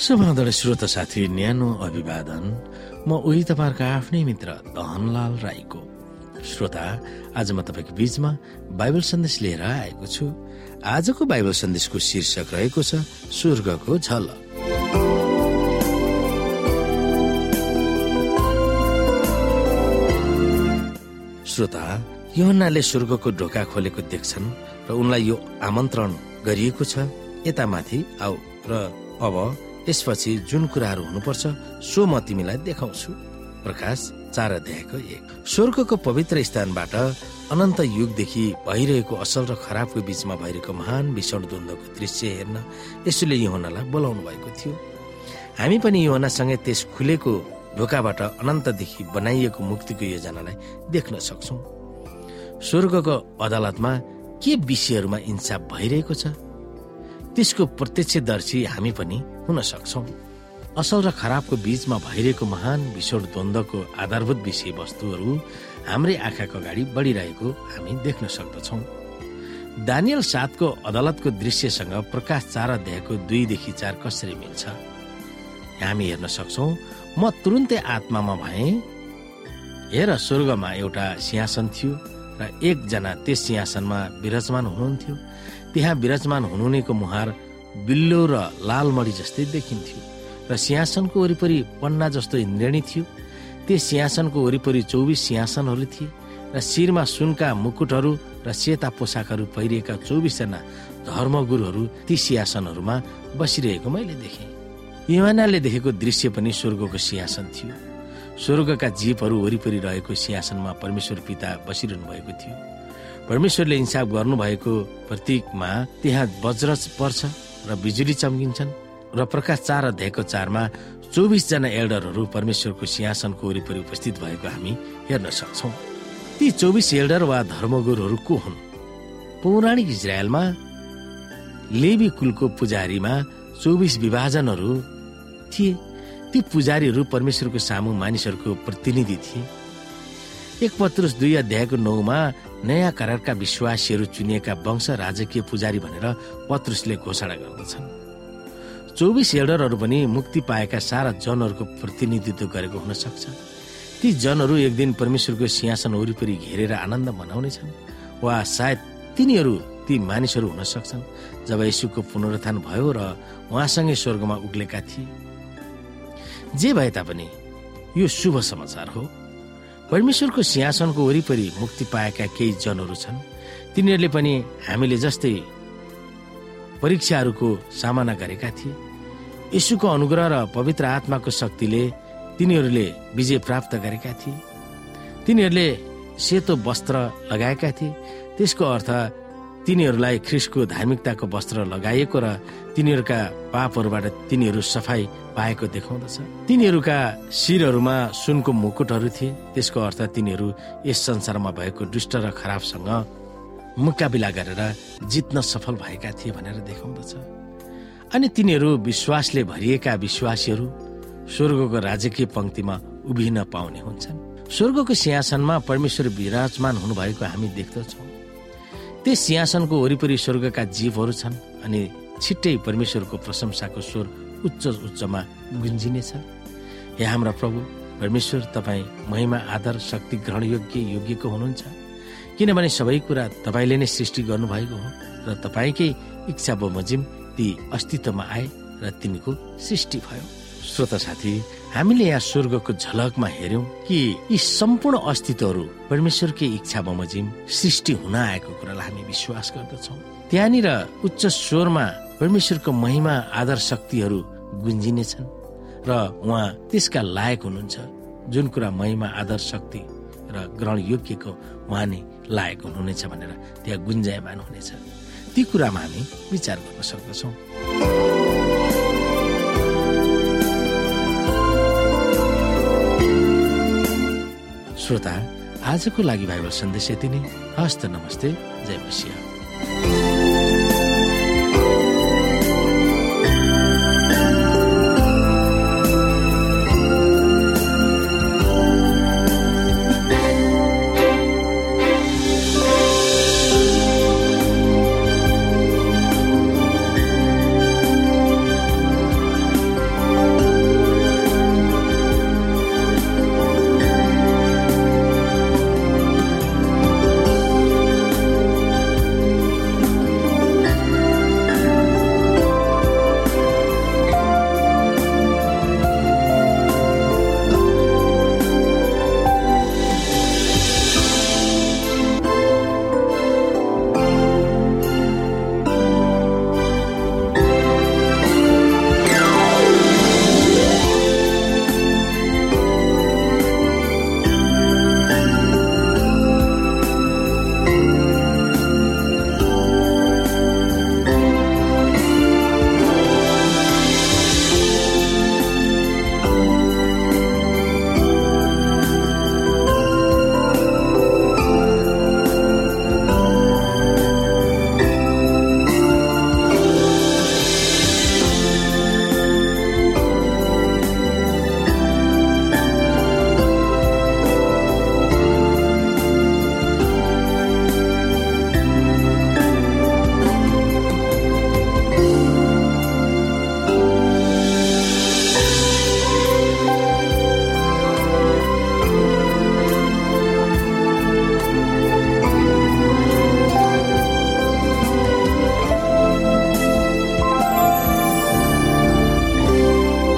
शुभदय श्रोत साथी न्यानो अभिवादन। म उही तपाईँहरूको आफ्नै मित्र दहनलाल राईको। श्रोता आज म तपाईँको बीचमा बाइबल सन्देश लिएर आएको छु। आजको बाइबल सन्देशको शीर्षक रहेको छ स्वर्गको झलक श्रोता योहन्नाले स्वर्गको ढोका खोलेको देख्छन् र उनलाई यो आमन्त्रण गरिएको छ। यतामाथि आऊ र अब यसपछि जुन कुराहरू हुनुपर्छ सो म तिमीलाई देखाउँछु। प्रकाश चार अध्यायको एक। स्वर्गको पवित्र स्थानबाट अनन्त युगदेखि भइरहेको असल र खराबको बीचमा भइरहेको महान भीषण द्वन्द्वको दृश्य हेर्न यसोले योहनालाई बोलाउनु भएको थियो। हामी पनि योहनासँगै त्यस खुलेको ढोकाबाट अनन्तदेखि बनाइएको मुक्तिको योजनालाई देख्न सक्छौ। स्वर्गको अदालतमा के विषयहरूमा इन्साफ भइरहेको छ? त्यसको प्रत्यक्षदर्शी हामी पनि हुन सक्छौ। असल र खराबको बीचमा भइरहेको महान भीषण द्वन्द्वको आधारभूत विषय वस्तुहरू हाम्रै आँखाको अगाडि बढिरहेको हामी देख्न सक्दछौ। दानियल सातको अदालतको दृश्यसँग प्रकाश चार अध्यायको दुईदेखि चार कसरी मिल्छ? हामी हेर्न सक्छौ म तुरुन्तै आत्मामा भए। हेर स्वर्गमा एउटा सिंहासन थियो। र एकजना त्यस सिंहासनमा विराजमान हुनुहुन्थ्यो। त्यहाँ विराजमान हुनुहुनेको मुहार बिल्लो र लालमणी जस्तै देखिन्थ्यो र सिंहासनको वरिपरि पन्ना जस्तो इन्द्रेणी थियो। त्यस सिंहासनको वरिपरि चौबिस सिंहासनहरू थिए र शिरमा सुनका मुकुटहरू र सेता पोसाकहरू पहिरिएका चौबिसजना धर्मगुरुहरू ती सिंहासनहरूमा बसिरहेको मैले देखेँ। युवानाले देखेको दृश्य पनि स्वर्गको सिंहासन थियो। स्वर्गका जीवहरू वरिपरि रहेको सिंहासनमा परमेश्वर पिता बसिरहनु भएको थियो। परमेश्वरले इन्साफ गर्नुभएको प्रतीकमा त्यहाँ वज्र पर्छ र बिजुली चम्किन्छन् र प्रकाश चार अध्यायको चारमा चौबिसजना एल्डरहरू परमेश्वरको सिंहासनको वरिपरि उपस्थित भएको हामी हेर्न सक्छौ। ती चौबिस एल्डर वा धर्मगुरुहरू को हुन्? पौराणिक इजरायलमा लेबी कुलको पुजारीमा चौबिस विभाजनहरू थिए। ती पुजारीहरू परमेश्वरको सामु मानिसहरूको प्रतिनिधि थिए। एक पत्रुस दुई अध्यायको नौमा नयाँ करारका विश्वासीहरू चुनिएका वंश राजकीय पुजारी भनेर पत्रुसले घोषणा गर्दछन्। चौबिस एल्डरहरू पनि मुक्ति पाएका सारा जनहरूको प्रतिनिधित्व गरेको हुन सक्छ। ती जनहरू एक दिन परमेश्वरको सिंहासन वरिपरि घेरेर आनन्द मनाउनेछन् वा सायद तिनीहरू ती मानिसहरू हुन सक्छन्। जब यशुको पुनरुत्थान भयो र उहाँसँगै स्वर्गमा उक्लेका थिए जे भए तापनि यो शुभ समाचार हो। परमेश्वरको सिंहासनको वरिपरि मुक्ति पाएका केही जनहरू छन्। तिनीहरूले पनि हामीले जस्तै परीक्षाहरूको सामना गरेका थिए। यशुको अनुग्रह र पवित्र आत्माको शक्तिले तिनीहरूले विजय प्राप्त गरेका थिए। तिनीहरूले सेतो वस्त्र लगाएका थिए। त्यसको अर्थ तिनीहरूलाई ख्रिसको धार्मिकताको वस्त्र लगाइएको र तिनीहरूका पापहरूबाट तिनीहरू सफाई पाएको देखाउँदछ। तिनीहरूका शिरहरूमा सुनको मुकुटहरू थिए। त्यसको अर्थ तिनीहरू यस संसारमा भएको दुष्ट र खराबसँग मुकाबिला गरेर जित्न सफल भएका थिए भनेर देखाउँदछ। अनि तिनीहरू विश्वासले भरिएका विश्वासीहरू स्वर्गको राजकीय पंक्तिमा उभिन पाउने हुन्छन्। स्वर्गको सिंहासनमा परमेश्वर विराजमान हुनुभएको हामी देख्दछौँ। त्यस सिंहासनको वरिपरि स्वर्गका जीवहरू छन् अनि छिट्टै परमेश्वरको प्रशंसाको स्वर उच्च उच्चमा गुन्जिनेछ हे हाम्रा प्रभु परमेश्वर तपाईँ महिमा आदर शक्ति ग्रहण योग्य योग्यको हुनुहुन्छ। किनभने सबै कुरा तपाईँले नै सृष्टि गर्नुभएको हो र तपाईँकै इच्छा बमोजिम ती अस्तित्वमा आए र तिनीको सृष्टि भयो। श्रोता साथी हामीले यहाँ स्वर्गको झलकमा हेर्यौं कि यी सम्पूर्ण अस्तित्वहरू परमेश्वरकै इच्छा बमोजिम सृष्टि हुन आएको कुरालाई हामी विश्वास गर्दछौ। त्यहाँनिर उच्च स्वरमा परमेश्वरको महिमा आदर शक्तिहरू गुन्जिनेछन् र उहाँ त्यसका लायक हुनुहुन्छ जुन कुरा महिमा आदर शक्ति र ग्रहण योग्यको उहाँ नै लायक हुनुहुनेछ भनेर त्यहाँ गुन्जायमान हुनेछ। ती कुरामा हामी विचार गर्न सक्दछौँ। श्रोता आजको लागि भाइबल सन्देश यति नै। हस्त नमस्ते जय बसिया।